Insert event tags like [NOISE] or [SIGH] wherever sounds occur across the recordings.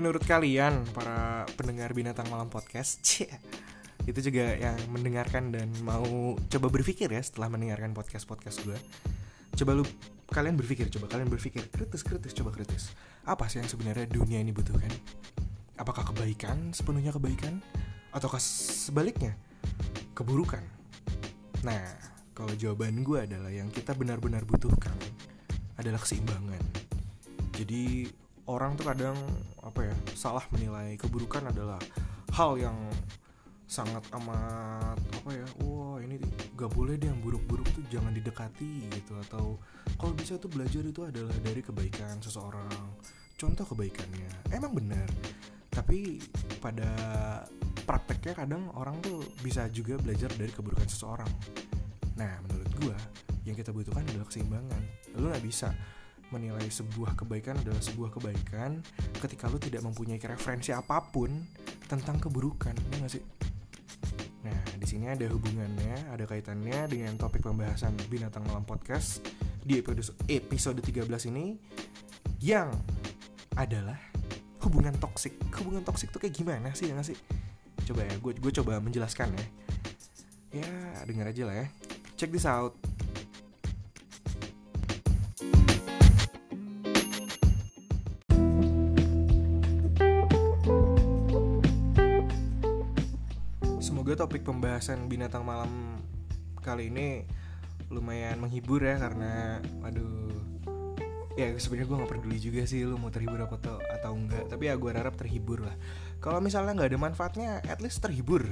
menurut kalian para pendengar binatang malam podcast [LAUGHS] cie, itu juga yang mendengarkan dan mau coba berpikir ya setelah mendengarkan podcast podcast gue coba lu kalian berpikir coba kalian berpikir kritis kritis coba kritis. Apa sih yang sebenarnya dunia ini butuhkan? Apakah kebaikan sepenuhnya kebaikan? Ataukah sebaliknya keburukan? Nah kalau jawaban gue adalah yang kita benar-benar butuhkan adalah keseimbangan. Jadi orang tuh kadang apa ya salah menilai keburukan adalah hal yang sangat amat apa ya wah ini gak boleh deh yang buruk-buruk tuh jangan didekati gitu. Atau kalau bisa tuh belajar itu adalah dari kebaikan seseorang. Contoh kebaikannya emang benar tapi pada prakteknya kadang orang tuh bisa juga belajar dari keburukan seseorang. Nah menurut gua yang kita butuhkan adalah keseimbangan. Lu nggak bisa menilai sebuah kebaikan adalah sebuah kebaikan ketika lu tidak mempunyai referensi apa pun tentang keburukan ya gak sih? Nah di sini ada hubungannya ada kaitannya dengan topik pembahasan binatang malam podcast di episode episode 13 ini yang adalah hubungan toksik. Hubungan toksik tuh kayak gimana sih ya gak sih? Coba ya gue gue coba menjelaskan ya. Ya dengar aja lah ya. Check this out topik pembahasan binatang malam kali ini lumayan menghibur ya karena aduh ya sebenarnya gue nggak peduli juga sih lu mau terhibur apa atau atau enggak tapi ya gue harap terhibur lah. Kalau misalnya nggak ada manfaatnya at least terhibur.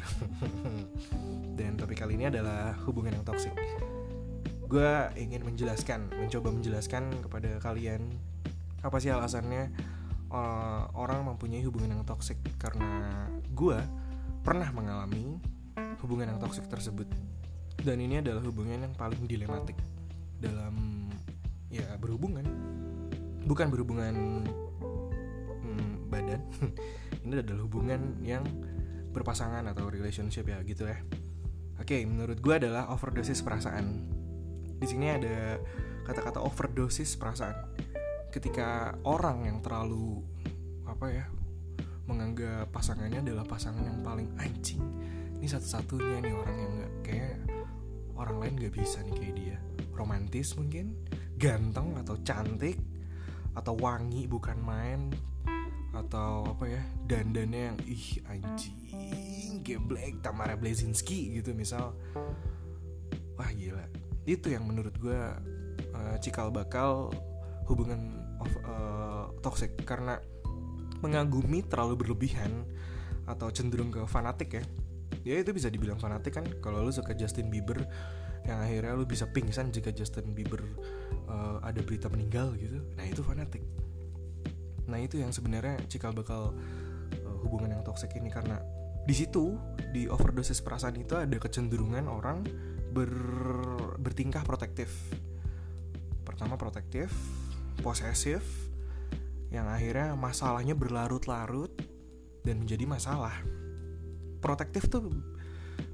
[LAUGHS] Dan topik kali ini adalah hubungan yang toksik gue ingin menjelaskan mencoba menjelaskan kepada kalian apa sih alasannya uh, orang mempunyai hubungan yang toksik karena gue pernah mengalami hubungan yang toksik tersebut. Dan ini adalah hubungan yang paling dilematik dalam ya berhubungan. Bukan berhubungan hmm, badan. [LAUGHS] Ini adalah hubungan yang berpasangan atau relationship ya gitu ya. Oke menurut gue adalah overdosis perasaan. Di sini ada kata-kata overdosis perasaan. Ketika orang yang terlalu apa ya menganggap pasangannya adalah pasangan yang paling anjing ini satu-satunya nih orang yang nggak kayak orang lain nggak bisa nih kayak dia. Romantis mungkin ganteng atau cantik atau wangi bukan main atau apa ya dandannya yang ih anjing geblek Tamara Blazinski gitu misal. Wah gila. Itu yang menurut gue uh, cikal bakal hubungan of, uh, toxic. Karena mengagumi terlalu berlebihan atau cenderung ke fanatik ya ya itu bisa dibilang fanatik kan. Kalau lu suka Justin Bieber yang akhirnya lu bisa pingsan jika Justin Bieber uh, ada berita meninggal gitu. Nah itu fanatik. Nah itu yang sebenarnya cikal bakal uh, hubungan yang toksik ini. Karena di situ di overdosis perasaan itu ada kecenderungan orang ber, bertingkah protektif. Pertama protektif posesif yang akhirnya masalahnya berlarut-larut dan menjadi masalah. Protektif tuh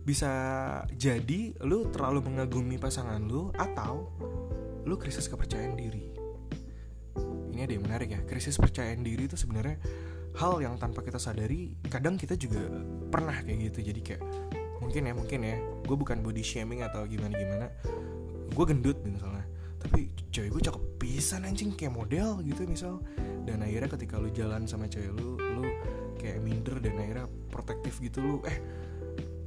bisa jadi lu terlalu mengagumi pasangan lu atau lu krisis kepercayaan diri. Ini ada yang menarik ya, krisis kepercayaan diri itu sebenarnya hal yang tanpa kita sadari kadang kita juga pernah kayak gitu. Jadi kayak mungkin ya mungkin ya, gue bukan body shaming atau gimana gimana, gue gendut misalnya, tapi cewek gue cakep pisan anjing kayak model gitu misal dan akhirnya ketika lu jalan sama cewek lu lu kayak minder dan akhirnya protektif gitu lu. Eh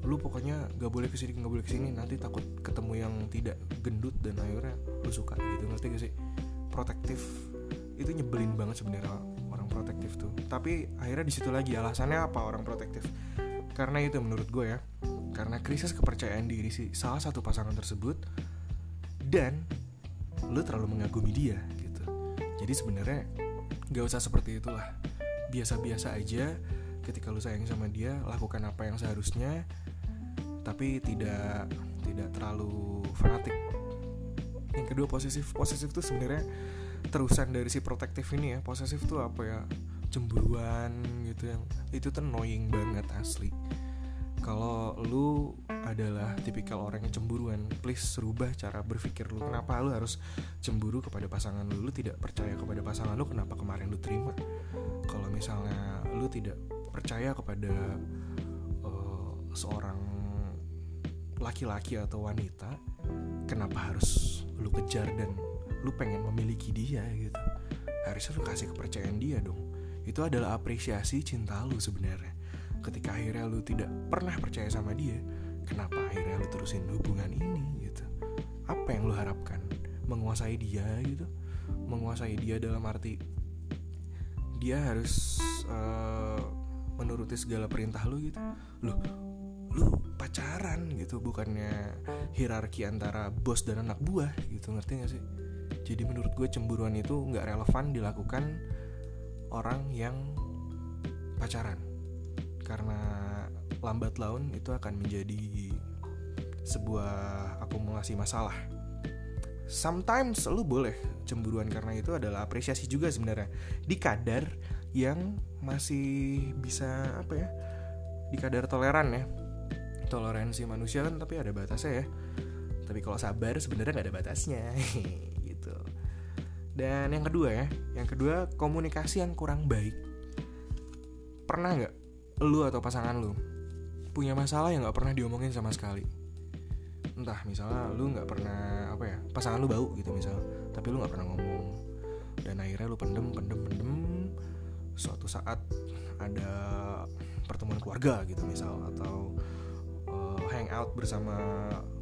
lu pokoknya gak boleh ke sini gak boleh ke sini. Nanti takut ketemu yang tidak gendut dan akhirnya lu suka gitu. Ngerti gak sih? Protektif. Itu nyebelin banget sebenarnya orang protektif tuh. Tapi akhirnya di situ lagi alasannya apa orang protektif? Karena itu menurut gue ya. Karena krisis kepercayaan diri sih salah satu pasangan tersebut dan lu terlalu mengagumi dia gitu. Jadi sebenarnya gak usah seperti itulah biasa-biasa aja ketika lu sayang sama dia lakukan apa yang seharusnya tapi tidak tidak terlalu fanatik. Yang kedua posesif posesif tuh sebenarnya terusan dari si protektif ini ya. Posesif tuh apa ya? Cemburuan gitu yang itu tuh annoying banget asli kalau lu adalah tipikal orang yang cemburuan please rubah cara berpikir lu. Kenapa lu harus cemburu kepada pasangan lu? Lu tidak percaya kepada pasangan lu kenapa kemarin lu terima? Kalau misalnya lu tidak percaya kepada uh, seorang laki-laki atau wanita kenapa harus lu kejar dan lu pengen memiliki dia gitu? Harusnya lu kasih kepercayaan dia dong. Itu adalah apresiasi cinta lu sebenarnya ketika akhirnya lu tidak pernah percaya sama dia kenapa akhirnya lu terusin hubungan ini gitu? Apa yang lu harapkan? Menguasai dia gitu? Menguasai dia dalam arti dia harus uh, menuruti segala perintah lu gitu? Lu lu pacaran gitu? Bukannya hierarki antara bos dan anak buah gitu? Ngerti gak sih? Jadi menurut gue cemburuan itu nggak relevan dilakukan orang yang pacaran karena lambat laun itu akan menjadi sebuah akumulasi masalah. Sometimes lu boleh cemburuan karena itu adalah apresiasi juga sebenarnya. Di kadar yang masih bisa apa ya di kadar toleran ya. Toleransi manusia kan tapi ada batasnya ya. Tapi kalau sabar sebenarnya nggak ada batasnya [LAUGHS] gitu. Dan yang kedua ya yang kedua komunikasi yang kurang baik. Pernah nggak lu atau pasangan lu punya masalah yang nggak pernah diomongin sama sekali. Entah misalnya lu nggak pernah apa ya pasangan lu bau gitu misal tapi lu nggak pernah ngomong. Dan akhirnya lu pendem pendem pendem. Suatu saat ada pertemuan keluarga gitu misal atau hangout bersama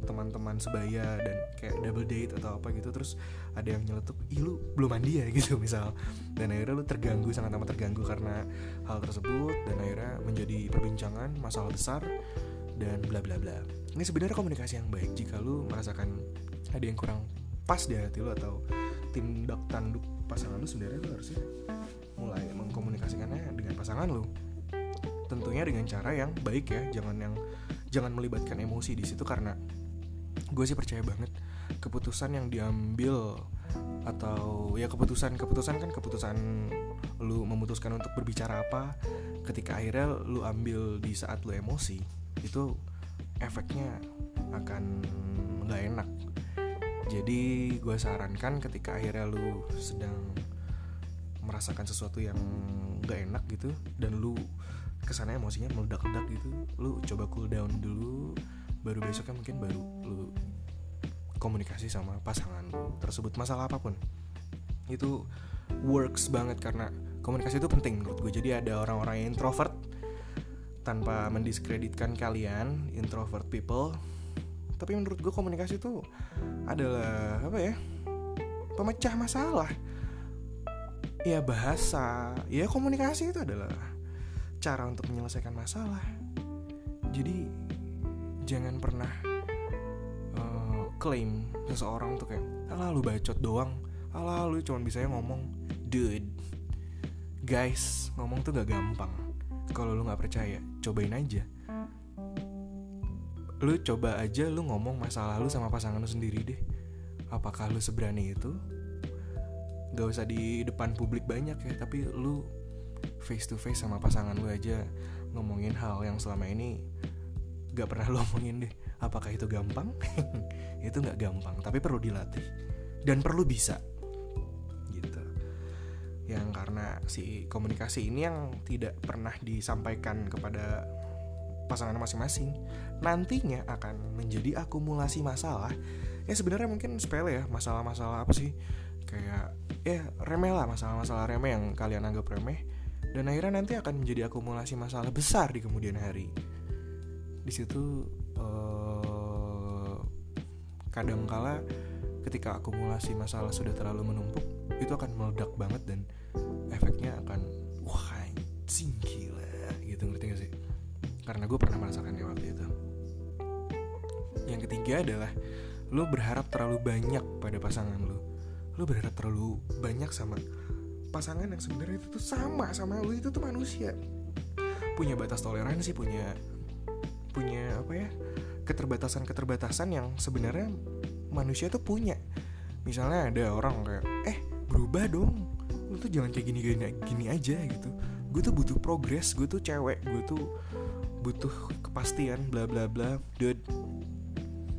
teman-teman sebaya dan kayak double date atau apa gitu terus ada yang nyeletuk ih lu belum mandi ya? [LAUGHS] gitu misal. Dan akhirnya lu terganggu sangat amat terganggu karena hal tersebut dan akhirnya menjadi perbincangan masalah besar dan bla bla bla. Ini sebenarnya komunikasi yang baik jika lu merasakan ada yang kurang pas di hati lu atau tindak tanduk pasangan lu sebenarnya lu harusnya mulai mengkomunikasikannya dengan pasangan lu. Tentunya dengan cara yang baik ya jangan yang jangan melibatkan emosi di situ karena gue sih percaya banget keputusan yang diambil atau ya keputusan keputusan kan keputusan lu memutuskan untuk berbicara apa ketika akhirnya lu ambil di saat lu emosi itu efeknya akan nggak enak. Jadi gue sarankan ketika akhirnya lu sedang merasakan sesuatu yang nggak enak gitu dan lu ke sana emosinya meledak-ledak gitu. Lu coba cool down dulu baru besoknya mungkin baru lu komunikasi sama pasangan tersebut. Masalah apa pun. Itu works banget karena komunikasi itu penting menurut gue jadi ada orang-orang yang introvert tanpa mendiskreditkan kalian introvert people. Tapi menurut gue komunikasi itu adalah apa ya pemecah masalah. Ya bahasa ya komunikasi itu adalah cara untuk menyelesaikan masalah. Jadi jangan pernah uh, seseorang tuh kayak alah lu bacot doang. Alah lu cuma bisa ngomong. Dude guys ngomong tuh gak gampang. Kalau lu nggak percaya cobain aja. Lu coba aja lu ngomong masalah lu sama pasangan lu sendiri deh. Apakah lu seberani itu? Gak usah di depan publik banyak ya tapi lu face to face sama pasangan lu aja ngomongin hal yang selama ini gak pernah lo omongin deh. Apakah itu gampang? [LAUGHS] Itu nggak gampang tapi perlu dilatih. Dan perlu bisa. Gitu. Yang karena si komunikasi ini yang tidak pernah disampaikan kepada pasangan masing-masing nantinya akan menjadi akumulasi masalah. Ya sebenarnya mungkin sepele ya masalah-masalah apa sih? Kayak ya remeh lah masalah-masalah remeh yang kalian anggap remeh dan akhirnya nanti akan menjadi akumulasi masalah besar di kemudian hari. Di situ uh, kadangkala ketika akumulasi masalah sudah terlalu menumpuk itu akan meledak banget dan efeknya akan wah anjing gila gitu. Ngerti gak sih? Karena gue pernah merasakannya waktu itu. Yang ketiga adalah lo berharap terlalu banyak pada pasangan lo lo berharap terlalu banyak sama pasangan yang sebenarnya itu tuh sama sama lo itu tuh manusia. Punya batas toleransi punya punya apa ya keterbatasan-keterbatasan yang sebenarnya manusia tuh punya. Misalnya ada orang kayak eh berubah dong lu tuh jangan kayak gini gini gini aja gitu. Gue tuh butuh progres gue tuh cewek gue tuh butuh kepastian bla bla bla. Dude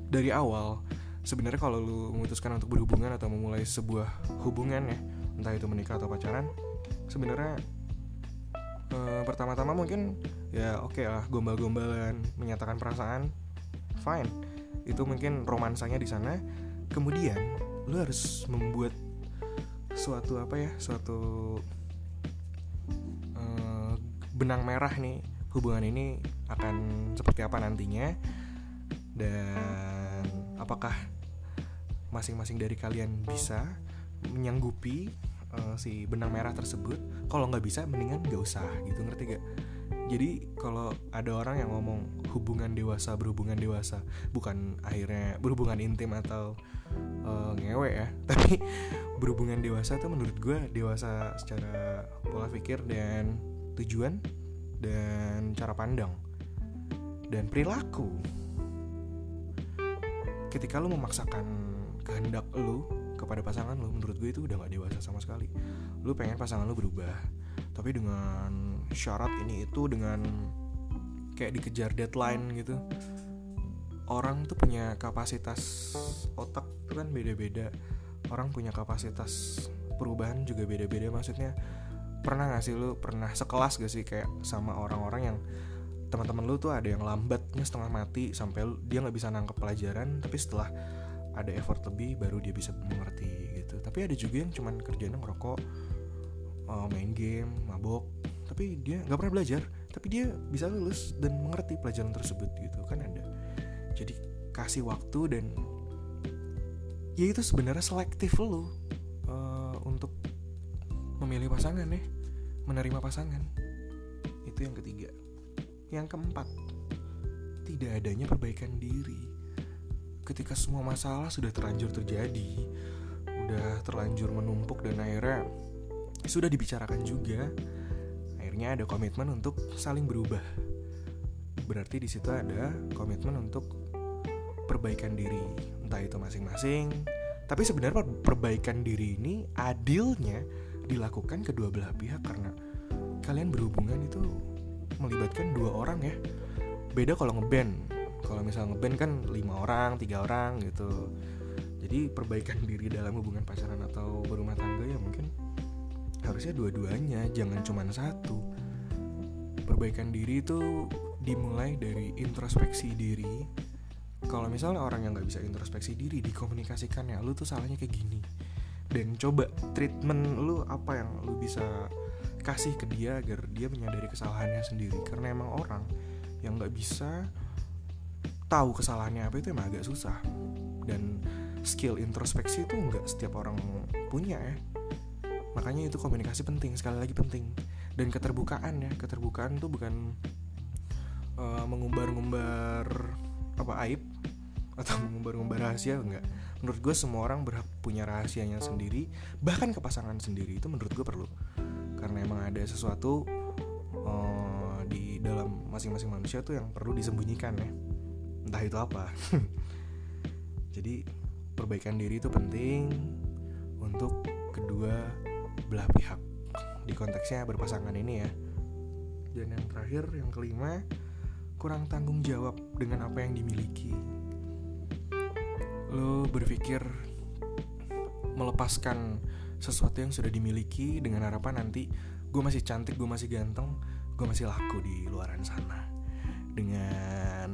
dari awal sebenarnya kalau lu memutuskan untuk berhubungan atau memulai sebuah hubungan ya entah itu menikah atau pacaran sebenarnya uh, pertama-tama mungkin ya oke okay lah gombal-gombalan menyatakan perasaan fine. Itu mungkin romansanya di sana. Kemudian lu harus membuat suatu apa ya suatu uh, benang merah nih hubungan ini akan seperti apa nantinya dan apakah masing-masing dari kalian bisa menyanggupi uh, si benang merah tersebut. Kalau nggak bisa mendingan nggak usah gitu. Ngerti gak jadi kalau ada orang yang ngomong hubungan dewasa berhubungan dewasa bukan akhirnya berhubungan intim atau uh, ngewe ya [LAUGHS] tapi berhubungan dewasa tuh menurut gue dewasa secara pola pikir dan tujuan dan cara pandang dan perilaku. Ketika lu memaksakan kehendak lu kepada pasangan lu menurut gue itu udah gak dewasa sama sekali. Lu pengen pasangan lu berubah tapi dengan syarat ini itu dengan kayak dikejar deadline gitu. Orang tuh punya kapasitas otak tuh kan beda-beda. Orang punya kapasitas perubahan juga beda-beda. Maksudnya pernah gak sih lu pernah sekelas gak sih kayak sama orang-orang yang teman-teman lu tuh ada yang lambatnya setengah mati sampai dia nggak bisa nangkep pelajaran tapi setelah ada effort lebih baru dia bisa mengerti gitu. Tapi ada juga yang cuman kerjanya ngerokok uh, main game mabok. Tapi dia nggak pernah belajar. Tapi dia bisa lulus dan mengerti pelajaran tersebut gitu. Kan ada. Jadi kasih waktu dan ya itu sebenarnya selektif lo uh, untuk memilih pasangan ya. Menerima pasangan. Itu yang ketiga. Yang keempat, tidak adanya perbaikan diri. Ketika semua masalah sudah terlanjur terjadi, udah terlanjur menumpuk dan akhirnya sudah dibicarakan juga, akhirnya ada komitmen untuk saling berubah. Berarti di situ ada komitmen untuk perbaikan diri, entah itu masing-masing. Tapi sebenarnya perbaikan diri ini adilnya dilakukan kedua belah pihak karena kalian berhubungan itu melibatkan dua orang ya beda kalau ngeband kalau misal ngeband kan lima orang tiga orang gitu. Jadi perbaikan [LAUGHS] diri dalam hubungan pacaran atau berumah tangga ya mungkin harusnya dua-duanya jangan cuma satu. Perbaikan diri itu dimulai dari introspeksi diri. Kalau misalnya orang yang nggak bisa introspeksi diri dikomunikasikan ya lu tuh salahnya kayak gini. Dan coba treatment lu apa yang lu bisa kasih ke dia agar dia menyadari kesalahannya sendiri. Karena emang orang yang nggak bisa tahu kesalahannya apa itu emang agak susah. Dan skill introspeksi itu nggak setiap orang punya ya. Makanya itu komunikasi penting sekali lagi penting. Dan keterbukaan ya keterbukaan tuh bukan uh, mengumbar-ngumbar apa aib atau [LAUGHS] mengumbar-ngumbar rahasia enggak. Menurut gue semua orang berhak punya rahasianya sendiri bahkan ke pasangan sendiri itu menurut gue perlu. Karena emang ada sesuatu uh, di dalam masing-masing manusia tuh yang perlu disembunyikan ya entah itu apa. [LAUGHS] Jadi perbaikan diri itu penting untuk kedua belah pihak di konteksnya berpasangan ini ya. Dan yang terakhir yang kelima kurang tanggung jawab dengan apa yang dimiliki. Lo berpikir melepaskan sesuatu yang sudah dimiliki dengan harapan nanti gue masih cantik gue masih ganteng gue masih laku di luaran sana. Dengan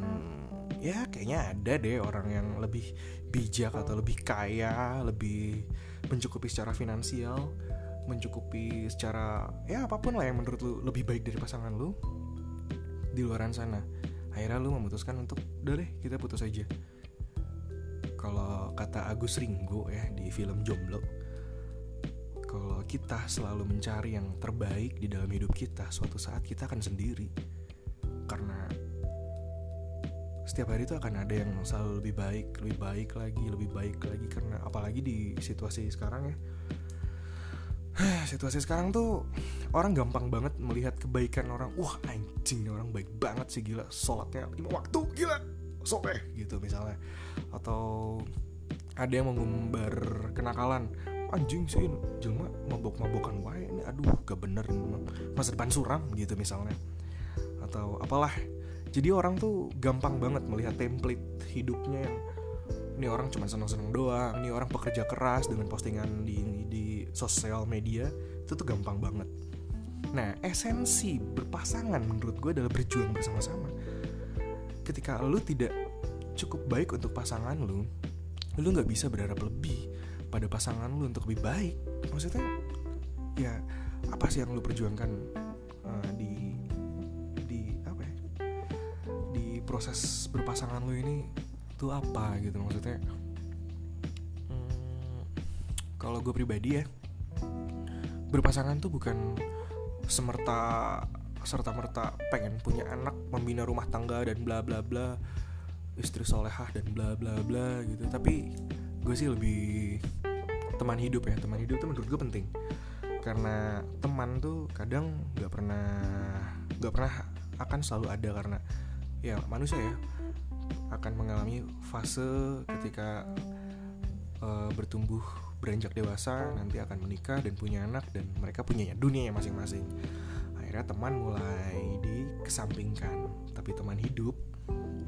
ya kayaknya ada deh orang yang lebih bijak atau lebih kaya lebih mencukupi secara finansial mencukupi secara ya apa pun lah yang menurut lu lebih baik dari pasangan lu di luaran sana akhirnya lu memutuskan untuk udah deh kita putus aja kalau kata Agus Ringo ya di film Jomblo kalau kita selalu mencari yang terbaik di dalam hidup kita, suatu saat kita akan sendiri. Karena setiap hari itu akan ada yang selalu lebih baik, lebih baik lagi, lebih baik lagi karena apalagi di situasi sekarang ya. [SIGHS] situasi sekarang tuh orang gampang banget melihat kebaikan orang. Wah, anjing orang baik banget sih gila, sholatnya lima waktu gila. Soleh gitu misalnya. Atau ada yang mengumbar kenakalan anjing sih jelma mabok-mabokan wae ini aduh gak bener masa depan suram gitu misalnya atau apalah jadi orang tuh gampang banget melihat template hidupnya yang ini orang cuma seneng-seneng doang ini orang pekerja keras dengan postingan di di sosial media itu tuh gampang banget. Nah esensi berpasangan menurut gue adalah berjuang bersama-sama. Ketika lu tidak cukup baik untuk pasangan lu lu nggak bisa berharap lebih pada pasangan lu untuk lebih baik. Maksudnya ya apa sih yang lu perjuangkan uh, di di proses berpasangan lu ini tuh apa gitu? Maksudnya hmm, kalau gue pribadi ya berpasangan tuh bukan semerta serta merta pengen punya anak membina rumah tangga dan bla bla bla istri solehah dan bla bla bla gitu. Tapi gue sih lebih teman hidup ya. Teman hidup tuh menurut gue penting. Karena teman tuh kadang nggak pernah nggak pernah akan selalu ada karena ya manusia ya akan mengalami fase ketika uh, bertumbuh beranjak dewasa nanti akan menikah dan punya anak dan mereka punya dunia masing-masing. Akhirnya teman mulai dikesampingkan tapi teman hidup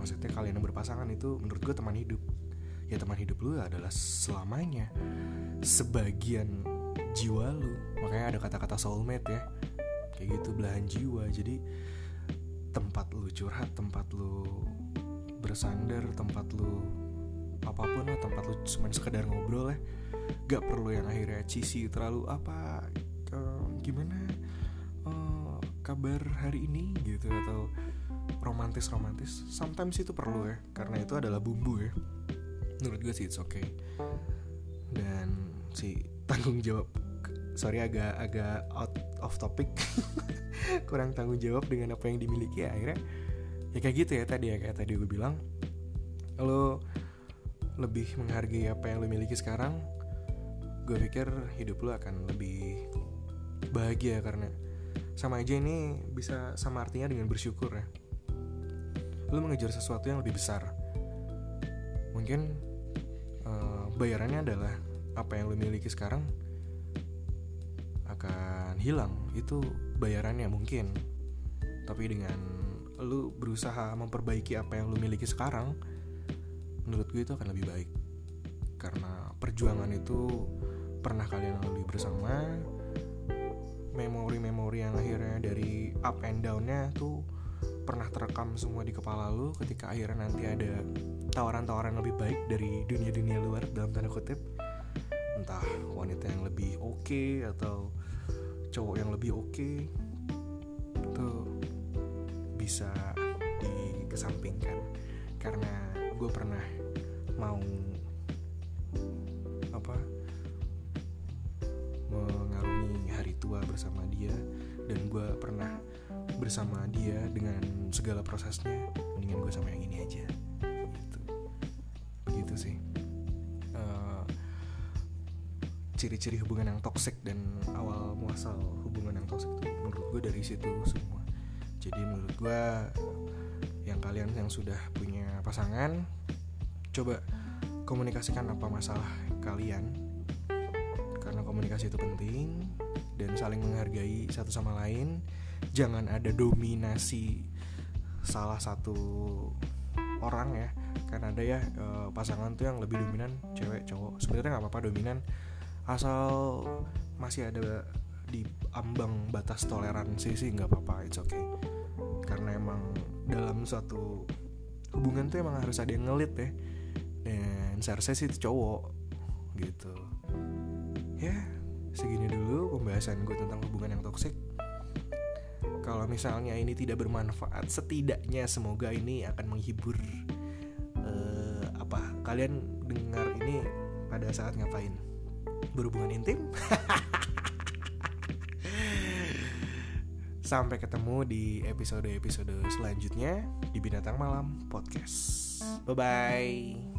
maksudnya kalian yang berpasangan itu menurut gue teman hidup. Ya teman hidup lu adalah selamanya sebagian jiwa lu. Makanya ada kata-kata soulmate ya kayak gitu belahan jiwa. Jadi tempat lu curhat tempat lu bersandar tempat lu apa pun lah tempat lu cuma sekedar ngobrol ya. Gak perlu yang akhirnya cisi terlalu apa uh, gimana uh, kabar hari ini gitu atau romantis romantis sometimes itu perlu ya karena itu adalah bumbu ya. Menurut gue sih it's okay. Dan si tanggung jawab sorry agak agak out of topic. [LAUGHS] Kurang tanggung jawab dengan apa yang dimiliki ya akhirnya ya kayak gitu ya tadi ya kayak tadi gue bilang. Lo lebih menghargai apa yang lo miliki sekarang gue pikir hidup lo akan lebih bahagia karena sama aja ini bisa sama artinya dengan bersyukur ya. Lo mengejar sesuatu yang lebih besar. Mungkin uh, bayarannya adalah apa yang lo miliki sekarang akan hilang itu bayarannya mungkin. Tapi dengan lu berusaha memperbaiki apa yang lu miliki sekarang menurut gue itu akan lebih baik. Karena perjuangan itu pernah kalian lalui bersama. Memori-memori yang akhirnya dari up and downnya tuh pernah terekam semua di kepala lu ketika akhirnya nanti ada tawaran-tawaran lebih baik dari dunia-dunia luar dalam tanda kutip entah wanita yang lebih oke okay, atau cowok yang lebih oke okay, tuh bisa dikesampingkan. Karena gue pernah mau apa mengarungi hari tua bersama dia dan gue pernah bersama dia dengan segala prosesnya mendingan gue sama yang ini aja ciri-ciri hubungan yang toksik dan awal muasal hubungan yang toksik itu menurut gue dari situ semua. Jadi menurut gue yang kalian yang sudah punya pasangan coba komunikasikan apa masalah kalian. Karena komunikasi itu penting dan saling menghargai satu sama lain. Jangan ada dominasi salah satu orang ya. Karena ada ya e, pasangan tuh yang lebih dominan cewek cowok. Sebenarnya nggak apa-apa dominan asal masih ada di ambang batas toleransi sih nggak apa-apa it's okay. Karena emang dalam suatu hubungan tuh emang harus ada yang ngelit ya. Dan seharusnya sih itu cowok gitu. Ya segini dulu pembahasan gue tentang hubungan yang toksik kalau misalnya ini tidak bermanfaat setidaknya semoga ini akan menghibur uh, apa kalian dengar ini pada saat ngapain berhubungan intim Sampai ketemu di episode-episode selanjutnya di Binatang Malam Podcast. Bye bye.